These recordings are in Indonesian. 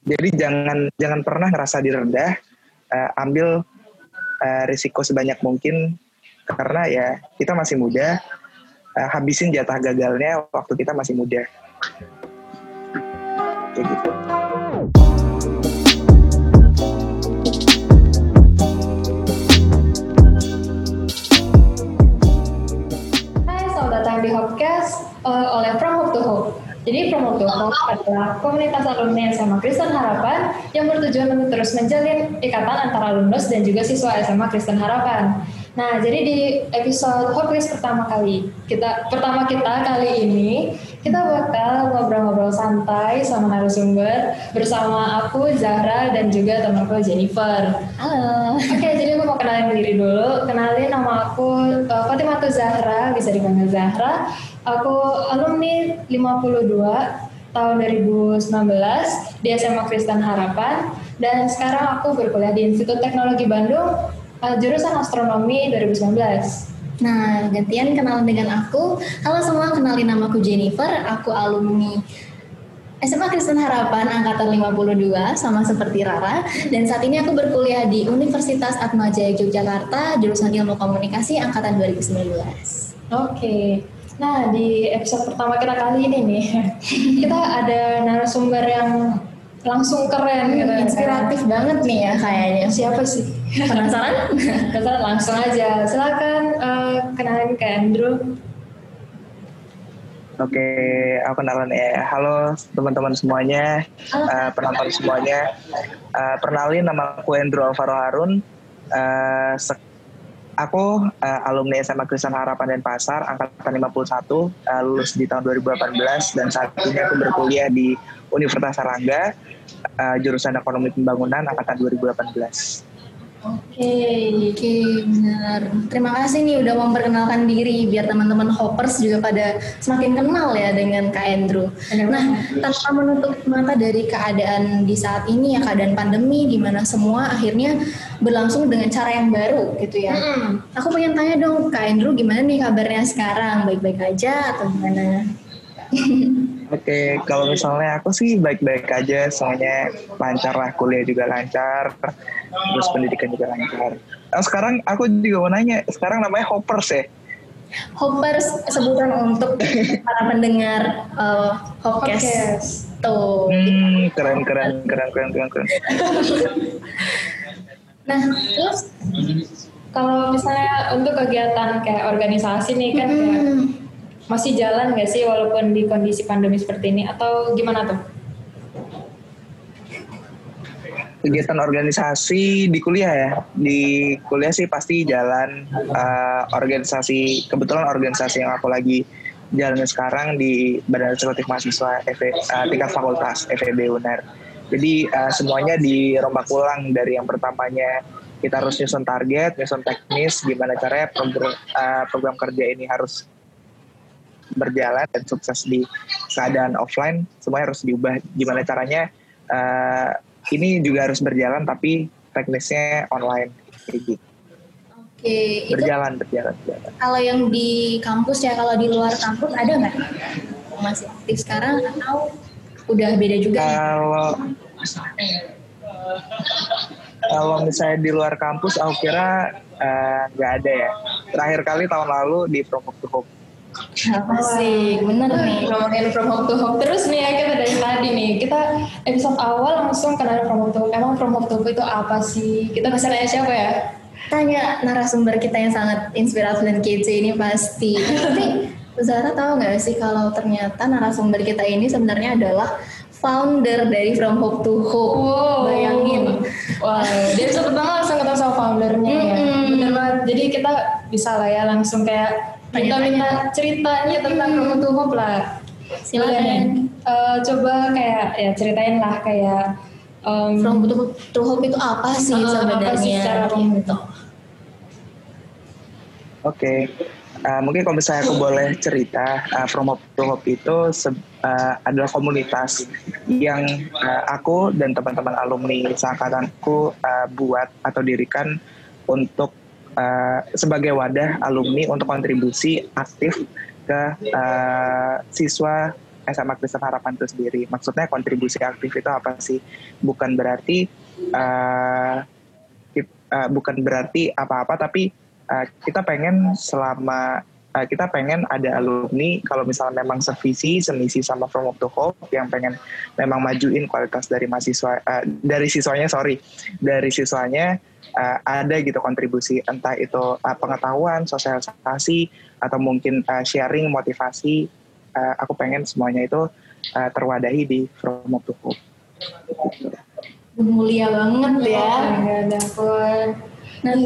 Jadi jangan jangan pernah ngerasa direndah, uh, ambil uh, risiko sebanyak mungkin karena ya kita masih muda, uh, habisin jatah gagalnya waktu kita masih muda. Kayak gitu. Jadi From Hope to Hope adalah komunitas alumni SMA Kristen Harapan yang bertujuan untuk terus menjalin ikatan antara alumnus dan juga siswa SMA Kristen Harapan. Nah, jadi di episode Hopcast pertama kali kita pertama kita kali ini kita bakal ngobrol-ngobrol santai sama narasumber bersama aku Zahra dan juga temanku Jennifer. Halo. Oke, jadi aku mau kenalin diri dulu. Kenalin nama aku uh, Fatimah Zahra, bisa dipanggil Zahra. Aku alumni 52 tahun 2019 di SMA Kristen Harapan dan sekarang aku berkuliah di Institut Teknologi Bandung uh, jurusan astronomi 2019. Nah, gantian kenalan dengan aku. Halo semua, kenalin namaku Jennifer. Aku alumni SMA Kristen Harapan angkatan 52 sama seperti Rara dan saat ini aku berkuliah di Universitas Atmajaya Yogyakarta jurusan Ilmu Komunikasi angkatan 2019. Oke. Nah, di episode pertama kita kali ini nih, kita ada narasumber yang langsung keren gitu. Inspiratif banget nih ya kayaknya. Siapa sih? Penasaran? Penasaran langsung aja. Silakan uh, kenalin ke Andrew. Oke, aku kenalan ya. Halo teman-teman semuanya, uh, penonton semuanya. Uh, perkenalin nama aku Andrew Alvaro Harun. Uh, aku uh, alumni SMA Kristen Harapan dan Pasar angkatan 51, uh, lulus di tahun 2018 dan saat ini aku berkuliah di Universitas Sarangga, uh, jurusan Ekonomi Pembangunan angkatan 2018. Oke, oke, benar. Terima kasih nih udah memperkenalkan diri biar teman-teman hoppers juga pada semakin kenal ya dengan Kak Andrew. Nah, tanpa menutup mata dari keadaan di saat ini ya keadaan pandemi di mana semua akhirnya berlangsung dengan cara yang baru gitu ya. Mm-hmm. Aku pengen tanya dong Kak Andrew gimana nih kabarnya sekarang? Baik-baik aja atau gimana? Oke, kalau misalnya aku sih baik-baik aja, soalnya lancar lah, kuliah juga lancar, terus pendidikan juga lancar. Nah, sekarang aku juga mau nanya, sekarang namanya Hoppers ya? Hoppers sebutan untuk para pendengar uh, Hopcast. Tuh. Hmm, keren, keren, keren, keren, keren, keren. nah, terus kalau misalnya untuk kegiatan kayak organisasi nih kan hmm. kayak masih jalan nggak sih walaupun di kondisi pandemi seperti ini atau gimana tuh? Kegiatan organisasi di kuliah ya, di kuliah sih pasti jalan uh, organisasi. Kebetulan organisasi yang aku lagi jalan sekarang di Badan Eksekutif Mahasiswa FE, uh, tingkat fakultas FEB UNER. Jadi uh, semuanya dirombak ulang dari yang pertamanya kita harus nyusun target, nyusun teknis, gimana caranya program, uh, program kerja ini harus berjalan dan sukses di keadaan offline semuanya harus diubah gimana caranya uh, ini juga harus berjalan tapi teknisnya online gitu. Oke, berjalan, itu berjalan, berjalan. Kalau yang di kampus ya, kalau di luar kampus ada nggak masih aktif sekarang atau udah beda juga? Kalau kalau misalnya di luar kampus, aku kira eh, nggak uh, ada ya. Terakhir kali tahun lalu di Promo Asik, bener nih. Ngomongin from home to home terus nih ya kita dari tadi nih. Kita episode awal langsung kenal from home to home. Emang from home to home itu apa sih? Kita bisa nanya siapa ya? Tanya narasumber kita yang sangat inspiratif dan kece ini pasti. Tapi Zara tahu nggak sih kalau ternyata narasumber kita ini sebenarnya adalah founder dari From Hope to Hope. Wow. Bayangin. Wah, wow. dia cepet banget langsung ketemu sama foundernya mm -hmm. ya. Bener banget. Jadi kita bisa lah ya langsung kayak kita minta ceritanya tentang hmm. Hope lah. Silakan. Uh, coba kayak ya ceritain lah kayak um, From to Hope itu apa sih uh, sebenarnya? Apa sih secara gitu. Oke, okay. uh, eh, mungkin kalau misalnya aku boleh cerita, uh, From Hope to Hope itu uh, adalah komunitas yang uh, aku dan teman-teman alumni seangkatanku uh, buat atau dirikan untuk uh, sebagai wadah alumni untuk kontribusi aktif ke uh, siswa SMA Kristen Harapan itu sendiri. Maksudnya kontribusi aktif itu apa sih? Bukan berarti uh, uh, bukan berarti apa-apa, tapi uh, kita pengen selama uh, kita pengen ada alumni kalau misalnya memang sevisi, semisi sama From Up to Hope yang pengen memang majuin kualitas dari mahasiswa uh, dari siswanya sorry dari siswanya uh, ada gitu kontribusi entah itu uh, pengetahuan, sosialisasi atau mungkin uh, sharing motivasi uh, aku pengen semuanya itu uh, terwadahi di From Up to Hope. Mulia banget ya. Pun. Nah,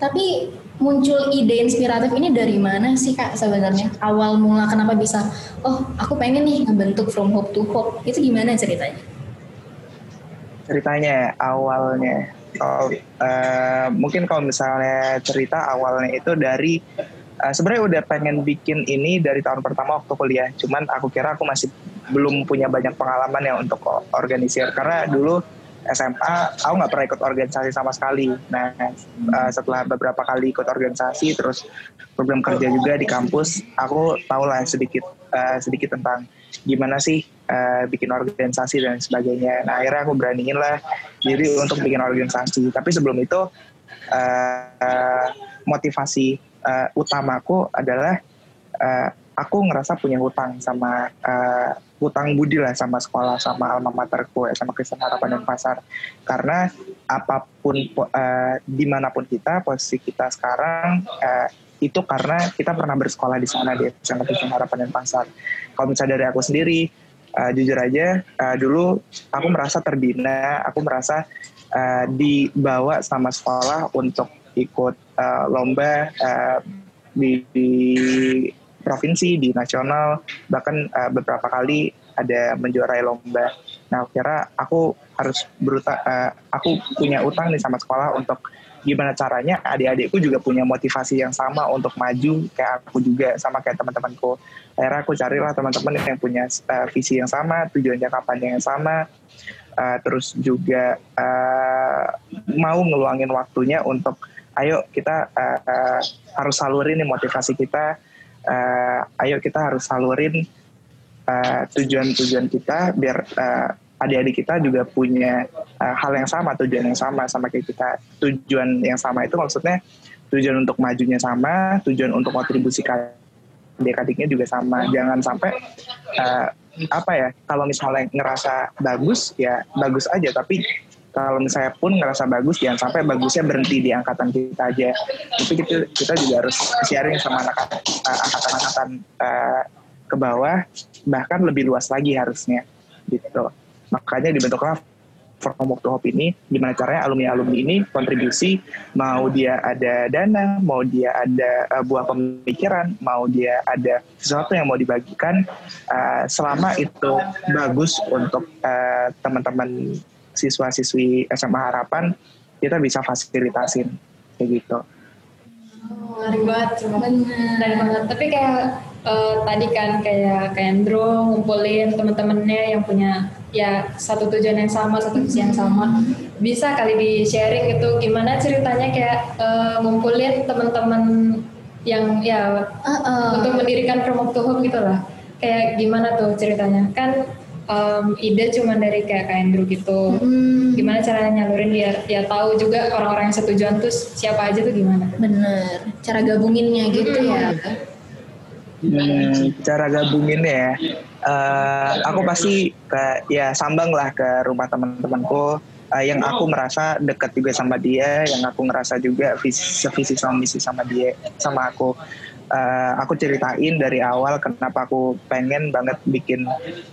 tapi muncul ide inspiratif ini dari mana sih kak sebenarnya? Awal mula kenapa bisa, oh aku pengen nih ngebentuk From Hope to Hope. Itu gimana ceritanya? Ceritanya awalnya, oh, uh, mungkin kalau misalnya cerita awalnya itu dari uh, sebenarnya udah pengen bikin ini dari tahun pertama waktu kuliah. Cuman aku kira aku masih belum punya banyak pengalaman ya untuk organisir karena dulu SMA aku nggak pernah ikut organisasi sama sekali. Nah uh, setelah beberapa kali ikut organisasi terus program kerja juga di kampus, aku tahu lah sedikit uh, sedikit tentang gimana sih uh, bikin organisasi dan sebagainya. Nah akhirnya aku beraniin lah diri untuk bikin organisasi. Tapi sebelum itu uh, motivasi uh, utamaku adalah aku ngerasa punya hutang sama uh, hutang budi lah sama sekolah sama alma materku sama Kristen Harapan dan Pasar. Karena apa pun uh, di mana pun kita posisi kita sekarang uh, itu karena kita pernah bersekolah di sana di SMA Kristen Harapan dan Pasar. Kalau misalnya dari aku sendiri uh, jujur aja uh, dulu aku merasa terbina aku merasa uh, dibawa sama sekolah untuk ikut uh, lomba uh, di, di provinsi, di nasional, bahkan uh, beberapa kali ada menjuarai lomba. Nah, kira aku harus beruta, uh, aku punya utang nih sama sekolah untuk gimana caranya adik-adikku juga punya motivasi yang sama untuk maju kayak aku juga sama kayak teman-temanku. Akhirnya aku carilah teman-teman yang punya uh, visi yang sama, tujuan jangka panjang yang sama, uh, terus juga uh, mau ngeluangin waktunya untuk ayo kita uh, uh, harus salurin nih motivasi kita uh, ayo kita harus salurin tujuan-tujuan uh, kita biar uh, adik-adik kita juga punya uh, hal yang sama tujuan yang sama sama kayak kita. Tujuan yang sama itu maksudnya tujuan untuk majunya sama tujuan untuk kontribusi adik-adiknya juga sama. Jangan sampai uh, apa ya kalau misalnya ngerasa bagus ya bagus aja tapi kalau misalnya pun ngerasa bagus jangan sampai bagusnya berhenti di angkatan kita aja. Tapi kita kita juga harus sharing sama anak uh, angkatan-angkatan uh, ke bawah. Bahkan lebih luas lagi harusnya gitu. Makanya dibentuklah From Hope to ini gimana caranya alumni-alumni ini kontribusi. Mau dia ada dana mau dia ada uh, buah pemikiran mau dia ada sesuatu yang mau dibagikan uh, selama itu bagus untuk teman-teman siswa-siswi SMA Harapan kita bisa fasilitasin kayak gitu. Oh, menarik banget, menarik banget. Tapi kayak uh, tadi kan kayak kayak Andrew ngumpulin teman-temannya yang punya ya satu tujuan yang sama, satu visi yang sama. Bisa kali di sharing itu gimana ceritanya kayak uh, ngumpulin teman-teman yang ya uh, uh. untuk mendirikan Promote to Home gitu lah. Kayak gimana tuh ceritanya? Kan um, ide cuma dari kayak Kak Andrew gitu. Hmm. Gimana caranya nyalurin biar ya tahu juga orang-orang yang setujuan tuh siapa aja tuh gimana? Bener. Cara gabunginnya gitu hmm. ya. Hmm, cara gabunginnya ya. Uh, aku pasti ke ya sambang lah ke rumah teman-temanku uh, yang aku merasa dekat juga sama dia, yang aku ngerasa juga visi visi sama misi sama dia, sama aku uh, aku ceritain dari awal kenapa aku pengen banget bikin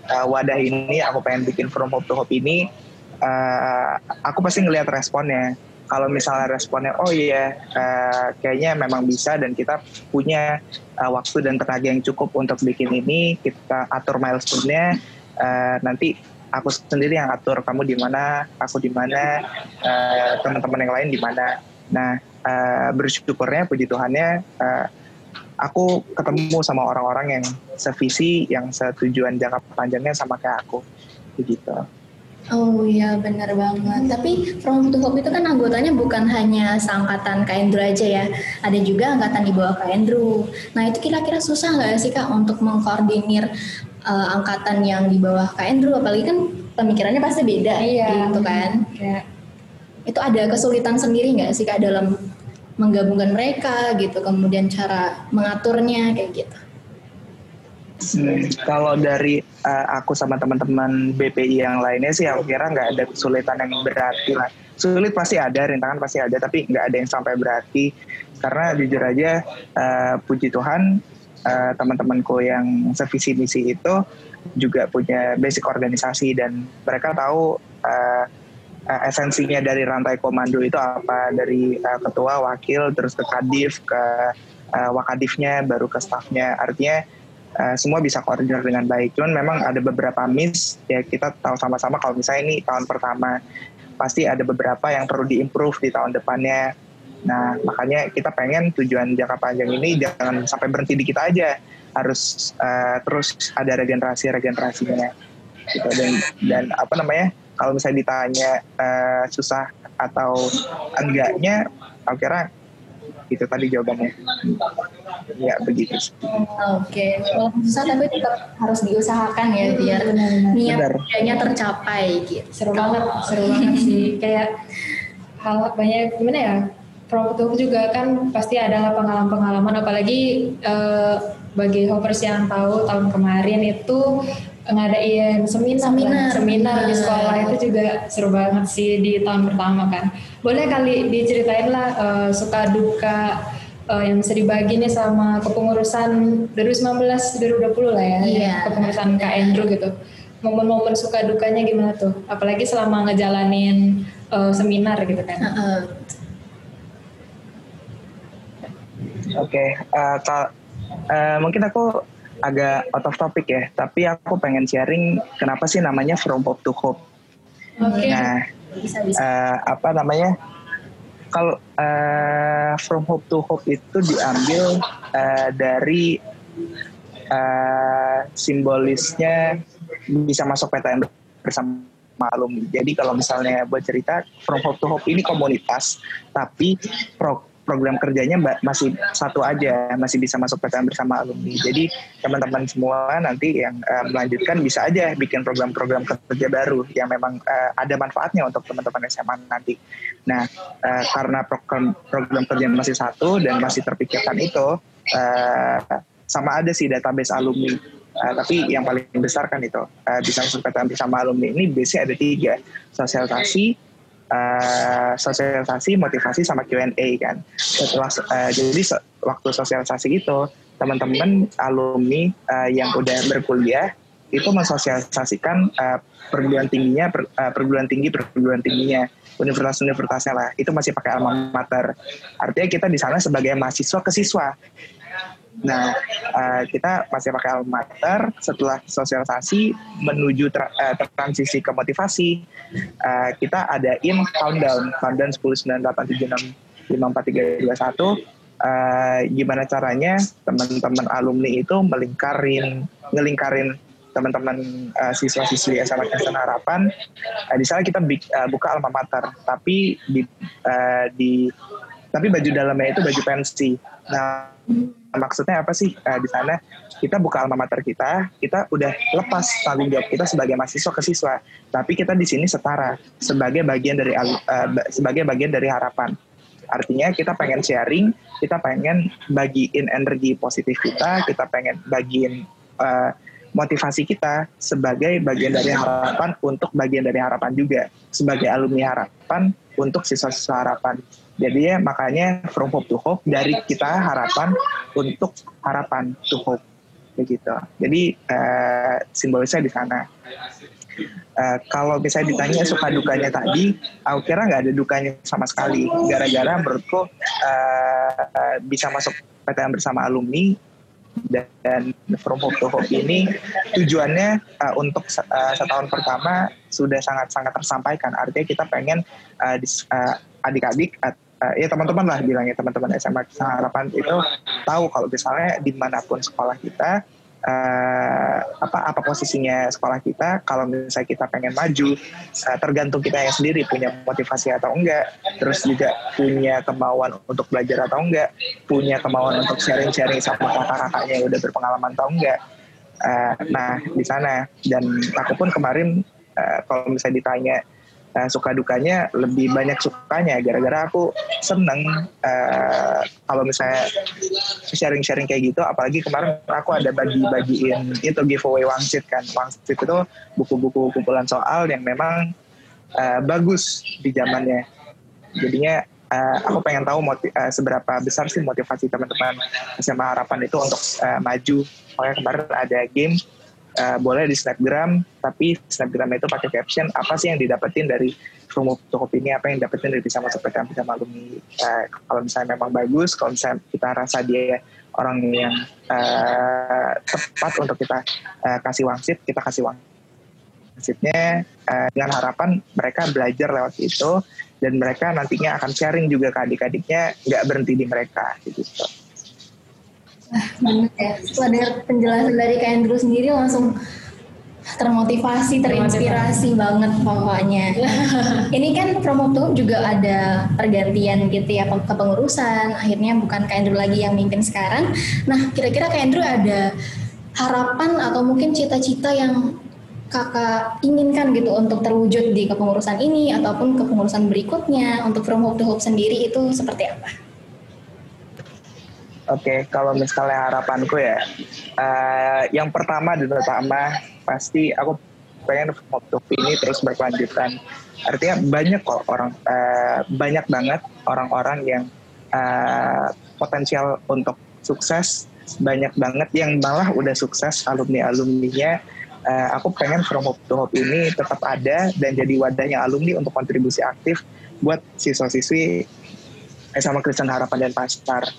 uh, wadah ini, aku pengen bikin From Hope to Hope ini, uh, aku pasti ngelihat responnya. Kalau misalnya responnya, oh iya, uh, kayaknya memang bisa dan kita punya uh, waktu dan tenaga yang cukup untuk bikin ini, kita atur milestone-nya, uh, nanti aku sendiri yang atur kamu di mana, aku di mana, uh, teman-teman yang lain di mana. Nah, uh, bersyukurnya, puji Tuhannya, uh, aku ketemu sama orang-orang yang sevisi, yang setujuan jangka panjangnya sama kayak aku, begitu. Oh iya benar banget. Tapi From to Hope itu kan anggotanya bukan hanya seangkatan Kak Andrew aja ya. Ada juga angkatan di bawah Kak Andrew. Nah itu kira-kira susah nggak sih Kak untuk mengkoordinir uh, angkatan yang di bawah Kak Andrew apalagi kan pemikirannya pasti beda Iya. gitu kan. Kayak Itu ada kesulitan sendiri nggak sih Kak dalam menggabungkan mereka gitu, kemudian cara mengaturnya kayak gitu. Hmm, kalau dari uh, aku sama teman-teman BPI yang lainnya sih aku kira nggak ada kesulitan yang berarti lah. Sulit pasti ada, rintangan pasti ada, tapi nggak ada yang sampai berarti. Karena jujur aja, uh, puji Tuhan, uh, teman-temanku yang sevisi misi itu juga punya basic organisasi dan mereka tahu uh, uh, esensinya dari rantai komando itu apa dari uh, ketua, wakil, terus ke kadif, ke uh, wakadifnya, baru ke staffnya. Artinya uh, semua bisa koordinir dengan baik. Cuman memang ada beberapa miss ya kita tahu sama-sama kalau misalnya ini tahun pertama pasti ada beberapa yang perlu diimprove di tahun depannya. Nah makanya kita pengen tujuan jangka panjang ini jangan sampai berhenti di kita aja, harus uh, terus ada regenerasi regenerasinya. Gitu. Dan dan apa namanya kalau misalnya ditanya uh, susah atau enggaknya, aku kira itu tadi jawabannya. Ya begitu. sih. Oke, walaupun susah tapi tetap harus diusahakan ya biar niat Benar. kerjanya tercapai gitu. seru banget, seru banget sih. Kayak hal banyak gimana ya? Produktif juga kan pasti ada pengalaman-pengalaman apalagi eh, bagi hoppers yang tahu tahun kemarin itu ngadain seminar Seminar. kan, seminar di sekolah itu juga seru banget sih di tahun pertama kan. Boleh kali diceritain lah eh, suka duka eh, yang bisa dibagi nih sama kepengurusan 2019 2020 lah ya, Iya. ya, kepengurusan Kak Andrew gitu. Momen-momen suka dukanya gimana tuh? Apalagi selama ngejalanin eh, seminar gitu kan. Heeh. Oke, eh, kal- eh, mungkin aku agak out of topic ya, tapi aku pengen sharing kenapa sih namanya From Hope to Hope. Oke. Nah, bisa bisa. eh, apa namanya? Kalau eh, From Hope to Hope itu diambil eh, dari eh, simbolisnya bisa masuk PTN bersama alumni. Jadi kalau misalnya buat cerita From Hope to Hope ini komunitas, tapi pro- program kerjanya masih satu aja, masih bisa masuk PTN bersama alumni. Jadi teman-teman semua nanti yang eh, melanjutkan bisa aja bikin program-program kerja baru yang memang eh, ada manfaatnya untuk teman-teman SMA nanti. Nah, eh, karena program program kerja masih satu dan masih terpikirkan itu, eh, sama ada sih database alumni. Eh, tapi yang paling besar kan itu eh, bisa masuk PTN bersama alumni ini biasanya ada tiga sosialisasi, eh, sosialisasi, motivasi sama Q&A kan. Setelah eh, jadi se- waktu sosialisasi itu teman-teman alumni eh, yang udah berkuliah itu mensosialisasikan eh, perguruan tingginya, per- eh, perguruan tinggi perguruan tingginya, universitas-universitasnya lah. Itu masih pakai alma mater. Artinya kita di sana sebagai mahasiswa ke siswa. Nah, eh, kita masih pakai alma mater setelah sosialisasi menuju tra- eh, transisi ke motivasi. eh, kita adain countdown, countdown 10, 9, 8, 7, 6, 5, 4, 3, 2, 1. Eh, gimana caranya teman-teman alumni itu melingkarin, ngelingkarin teman-teman eh, siswa-siswi SMA Kristen Harapan. Eh, di sana kita eh, buka alma mater, tapi di, eh, di tapi baju dalamnya itu baju pensi. Nah, maksudnya apa sih Eh, di sana kita buka alma mater kita, kita udah lepas tanggung jawab kita sebagai mahasiswa ke siswa, tapi kita di sini setara sebagai bagian dari ba- sebagai bagian dari harapan. Artinya kita pengen sharing, kita pengen bagiin energi positif kita, kita pengen bagiin eh, motivasi kita sebagai bagian dari harapan untuk bagian dari harapan juga sebagai alumni harapan untuk siswa-siswa harapan. Jadi ya makanya from hope to hope dari kita harapan untuk harapan to hope begitu. Jadi eh, simbolisnya di sana. Eh, kalau misalnya ditanya suka dukanya tadi, aku kira nggak ada dukanya sama sekali. Gara-gara menurutku eh, bisa masuk PTN bersama alumni dan From Hope to Hope ini tujuannya eh, untuk eh, setahun pertama sudah sangat-sangat tersampaikan. Artinya kita pengen eh, dis- eh, adik-adik ya teman-teman lah bilangnya teman-teman SMA Harapan itu tahu kalau misalnya di mana pun sekolah kita eh, apa apa posisinya sekolah kita kalau misalnya kita pengen maju eh, tergantung kita yang sendiri punya motivasi atau enggak terus juga punya kemauan untuk belajar atau enggak punya kemauan untuk sharing-sharing sama kakak-kakaknya yang udah berpengalaman atau enggak. Uh, nah di sana. Dan aku pun kemarin uh, kalau misalnya ditanya uh, suka dukanya lebih banyak sukanya. Gara-gara aku seneng uh, kalau misalnya sharing-sharing kayak gitu apalagi kemarin aku ada bagi-bagiin itu giveaway wangsit kan. Wangsit itu buku-buku kumpulan soal yang memang uh, bagus di zamannya. Jadinya uh, aku pengen tahu uh, seberapa besar sih motivasi teman-teman SMA Harapan itu untuk uh, maju. Makanya kemarin ada game uh, boleh di Snapgram, tapi Snapgram itu pakai caption apa sih yang didapetin dari promo cukup ini, apa yang dapetin dari bisa masuk PTM bisa alumni. Uh, kalau misalnya memang bagus, kalau misalnya kita rasa dia orang yang uh, tepat untuk kita uh, kasih wangsit, kita kasih wangsit wangsitnya uh, dengan harapan mereka belajar lewat itu dan mereka nantinya akan sharing juga ke adik-adiknya nggak berhenti di mereka gitu. Nah, banget ya. Setelah dengar penjelasan dari Kak Andrew sendiri langsung termotivasi, terinspirasi banget pokoknya. Ini kan promo tuh juga ada pergantian gitu ya kepengurusan. Akhirnya bukan Kak Andrew lagi yang mimpin sekarang. Nah, kira-kira Kak Andrew ada harapan atau mungkin cita-cita yang kakak inginkan gitu untuk terwujud di kepengurusan ini ataupun kepengurusan berikutnya untuk From Hope to Hope sendiri itu seperti apa? Oke, okay, kalau misalnya harapanku ya, uh, yang pertama dan pertama pasti aku pengen Hope ini terus berkelanjutan. Artinya banyak kok orang, uh, banyak banget orang-orang yang uh, potensial untuk sukses, banyak banget yang malah udah sukses alumni-alumninya uh, aku pengen From Hope to Hope ini tetap ada dan jadi wadahnya alumni untuk kontribusi aktif buat siswa-siswi sama Kristen Harapan dan Pasar.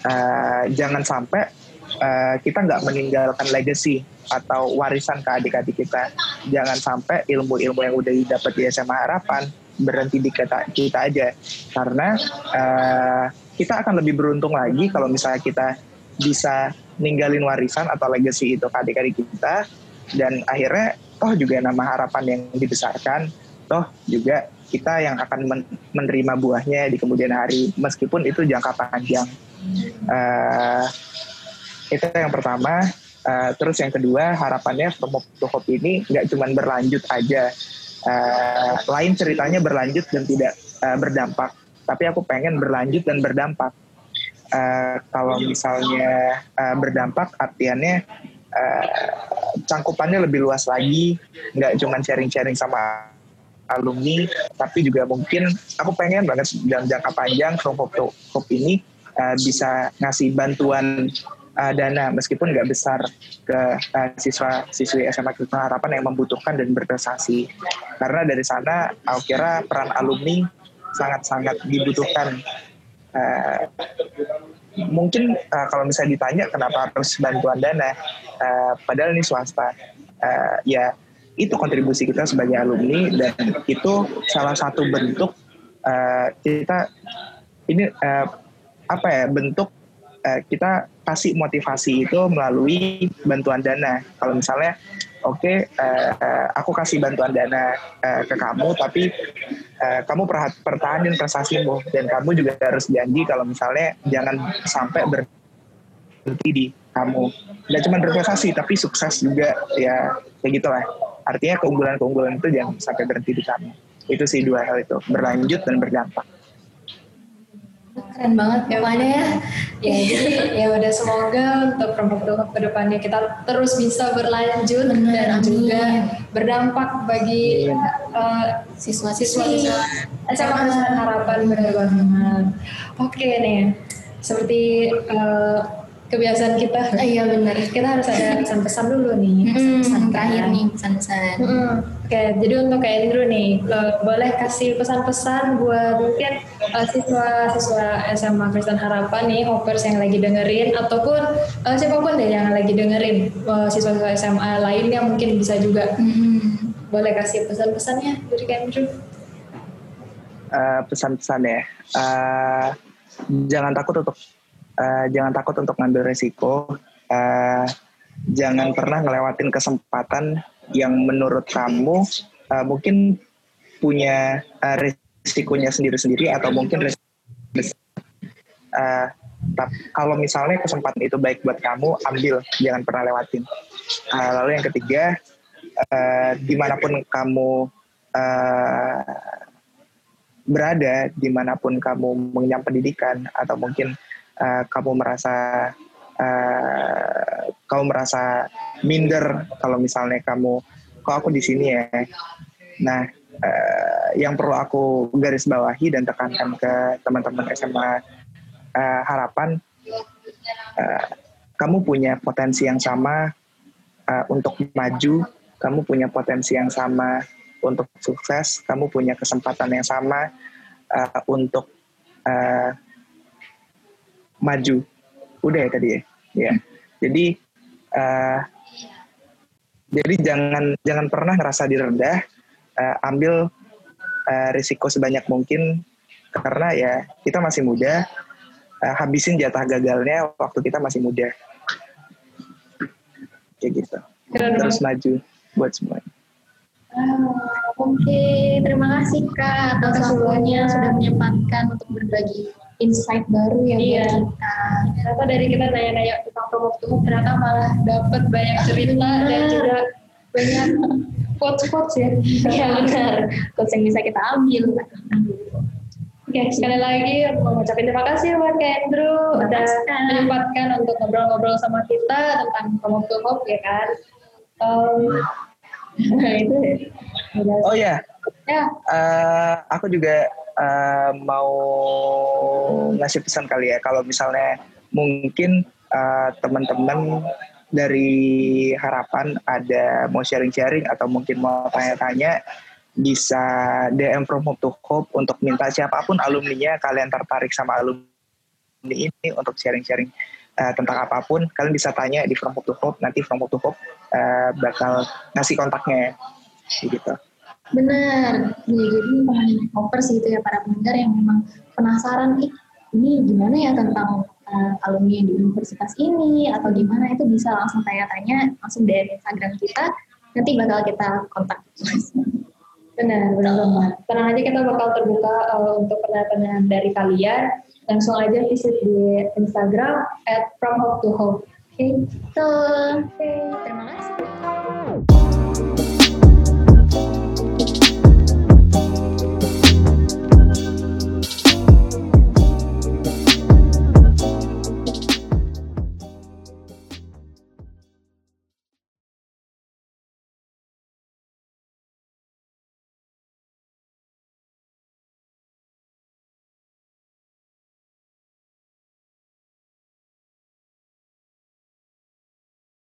Uh, jangan sampai uh, kita nggak meninggalkan legacy atau warisan ke adik-adik kita. Jangan sampai ilmu-ilmu yang udah didapat di SMA Harapan berhenti di kita, kita aja. Karena uh, kita akan lebih beruntung lagi kalau misalnya kita bisa ninggalin warisan atau legacy itu ke adik-adik kita dan akhirnya toh juga nama harapan yang dibesarkan toh juga kita yang akan men menerima buahnya di kemudian hari meskipun itu jangka panjang uh, itu yang pertama. Uh, terus yang kedua harapannya promo Hope ini nggak cuma berlanjut aja. Uh, lain ceritanya berlanjut dan tidak uh, berdampak. Tapi aku pengen berlanjut dan berdampak. Uh, kalau misalnya uh, berdampak artiannya uh, cangkupannya lebih luas lagi. Nggak cuma sharing-sharing sama alumni tapi juga mungkin aku pengen banget dalam jangka panjang Hope ini uh, bisa ngasih bantuan uh, dana meskipun nggak besar ke uh, siswa siswi SMA Kristen Harapan yang membutuhkan dan berprestasi. Karena dari sana aku kira peran alumni sangat-sangat dibutuhkan. Uh, mungkin uh, kalau misalnya ditanya kenapa harus bantuan dana, uh, padahal ini swasta, uh, ya itu kontribusi kita sebagai alumni dan itu salah satu bentuk uh, kita ini uh, apa ya bentuk uh, kita kasih motivasi itu melalui bantuan dana. Kalau misalnya oke okay, uh, aku kasih bantuan dana uh, ke kamu tapi uh, kamu pertahanin prestasimu. Dan kamu juga harus janji kalau misalnya jangan sampai berhenti di kamu. Tidak cuma berprestasi tapi sukses juga ya kayak gitulah. Artinya keunggulan-keunggulan itu jangan sampai berhenti di kamu. Itu sih dua hal itu berlanjut dan berdampak keren banget pokoknya ya. ya jadi ya udah semoga untuk promo-promo ke depannya kita terus bisa berlanjut Bener, dan amin. juga berdampak bagi uh, siswa-siswa SMA Harapan benar banget. Oke nih seperti uh, kebiasaan kita. Ah, iya benar. Kita harus ada pesan-pesan dulu nih. Pesan-pesan hmm, terakhir nih pesan-pesan. Hmm. Oke, jadi untuk kayak Andrew nih, boleh kasih pesan-pesan buat mungkin uh, siswa-siswa SMA Kristen Harapan nih, hoppers yang lagi dengerin ataupun uh, siapa pun deh yang lagi dengerin uh, siswa-siswa SMA lainnya mungkin bisa juga. Hmm. Boleh kasih pesan-pesannya dari kayak Andrew? Uh, pesan-pesan ya. Uh, jangan takut untuk uh, jangan takut untuk ngambil resiko uh, jangan pernah ngelewatin kesempatan yang menurut kamu uh, mungkin punya uh, risikonya sendiri-sendiri atau mungkin uh, kalau misalnya kesempatan itu baik buat kamu, ambil, jangan pernah lewatin. Uh, lalu yang ketiga, uh, di mana pun kamu uh, berada, di mana pun kamu mengenyam pendidikan atau mungkin uh, kamu merasa uh, kamu merasa minder kalau misalnya kamu kok aku di sini ya. Nah, uh, yang perlu aku garis bawahi dan tekankan ke teman-teman SMA uh, Harapan, uh, kamu punya potensi yang sama uh, untuk maju, kamu punya potensi yang sama untuk sukses, kamu punya kesempatan yang sama uh, untuk uh, maju. Udah ya tadi ya. Ya. Jadi uh, jadi jangan jangan pernah ngerasa direndah, uh, ambil uh, risiko sebanyak mungkin karena ya kita masih muda, uh, habisin jatah gagalnya waktu kita masih muda. Kayak gitu. Terus maju buat semuanya. Ah, Oke, okay. terima kasih Kak atas waktunya sudah menyempatkan untuk berbagi insight baru ya iya. kita. Ternyata dari kita nanya-nanya tentang promo ternyata malah dapat banyak cerita dan juga banyak quotes-quotes ya. Iya benar, quotes yang bisa kita ambil. Oke, okay, sekali lagi mengucapkan terima kasih buat Kak Andrew udah menyempatkan untuk ngobrol-ngobrol sama kita tentang promo Hope ya kan. Um, nah itu Oh ya. Ya. Uh, aku juga uh, mau ngasih pesan kali ya. Kalau misalnya mungkin uh, teman-teman dari harapan ada mau sharing-sharing atau mungkin mau tanya-tanya bisa DM from Hope to Hope untuk minta siapa pun alumninya. Kalian tertarik sama alumni ini untuk sharing-sharing uh, tentang apa pun kalian bisa tanya di From Hope to Hope nanti From Hope to Hope uh, bakal ngasih kontaknya. Gitu. Benar, ya, jadi teman Hoppers gitu ya para pendengar yang memang penasaran ini gimana ya tentang uh, alumni di universitas ini? Atau gimana? Itu bisa langsung tanya-tanya langsung dari Instagram kita nanti bakal kita kontak. Benar benar banget. Tenang aja kita bakal terbuka uh, untuk pertanyaan dari kalian. Langsung aja visit di Instagram at from hope to hope. Oke okay. so okay. terima kasih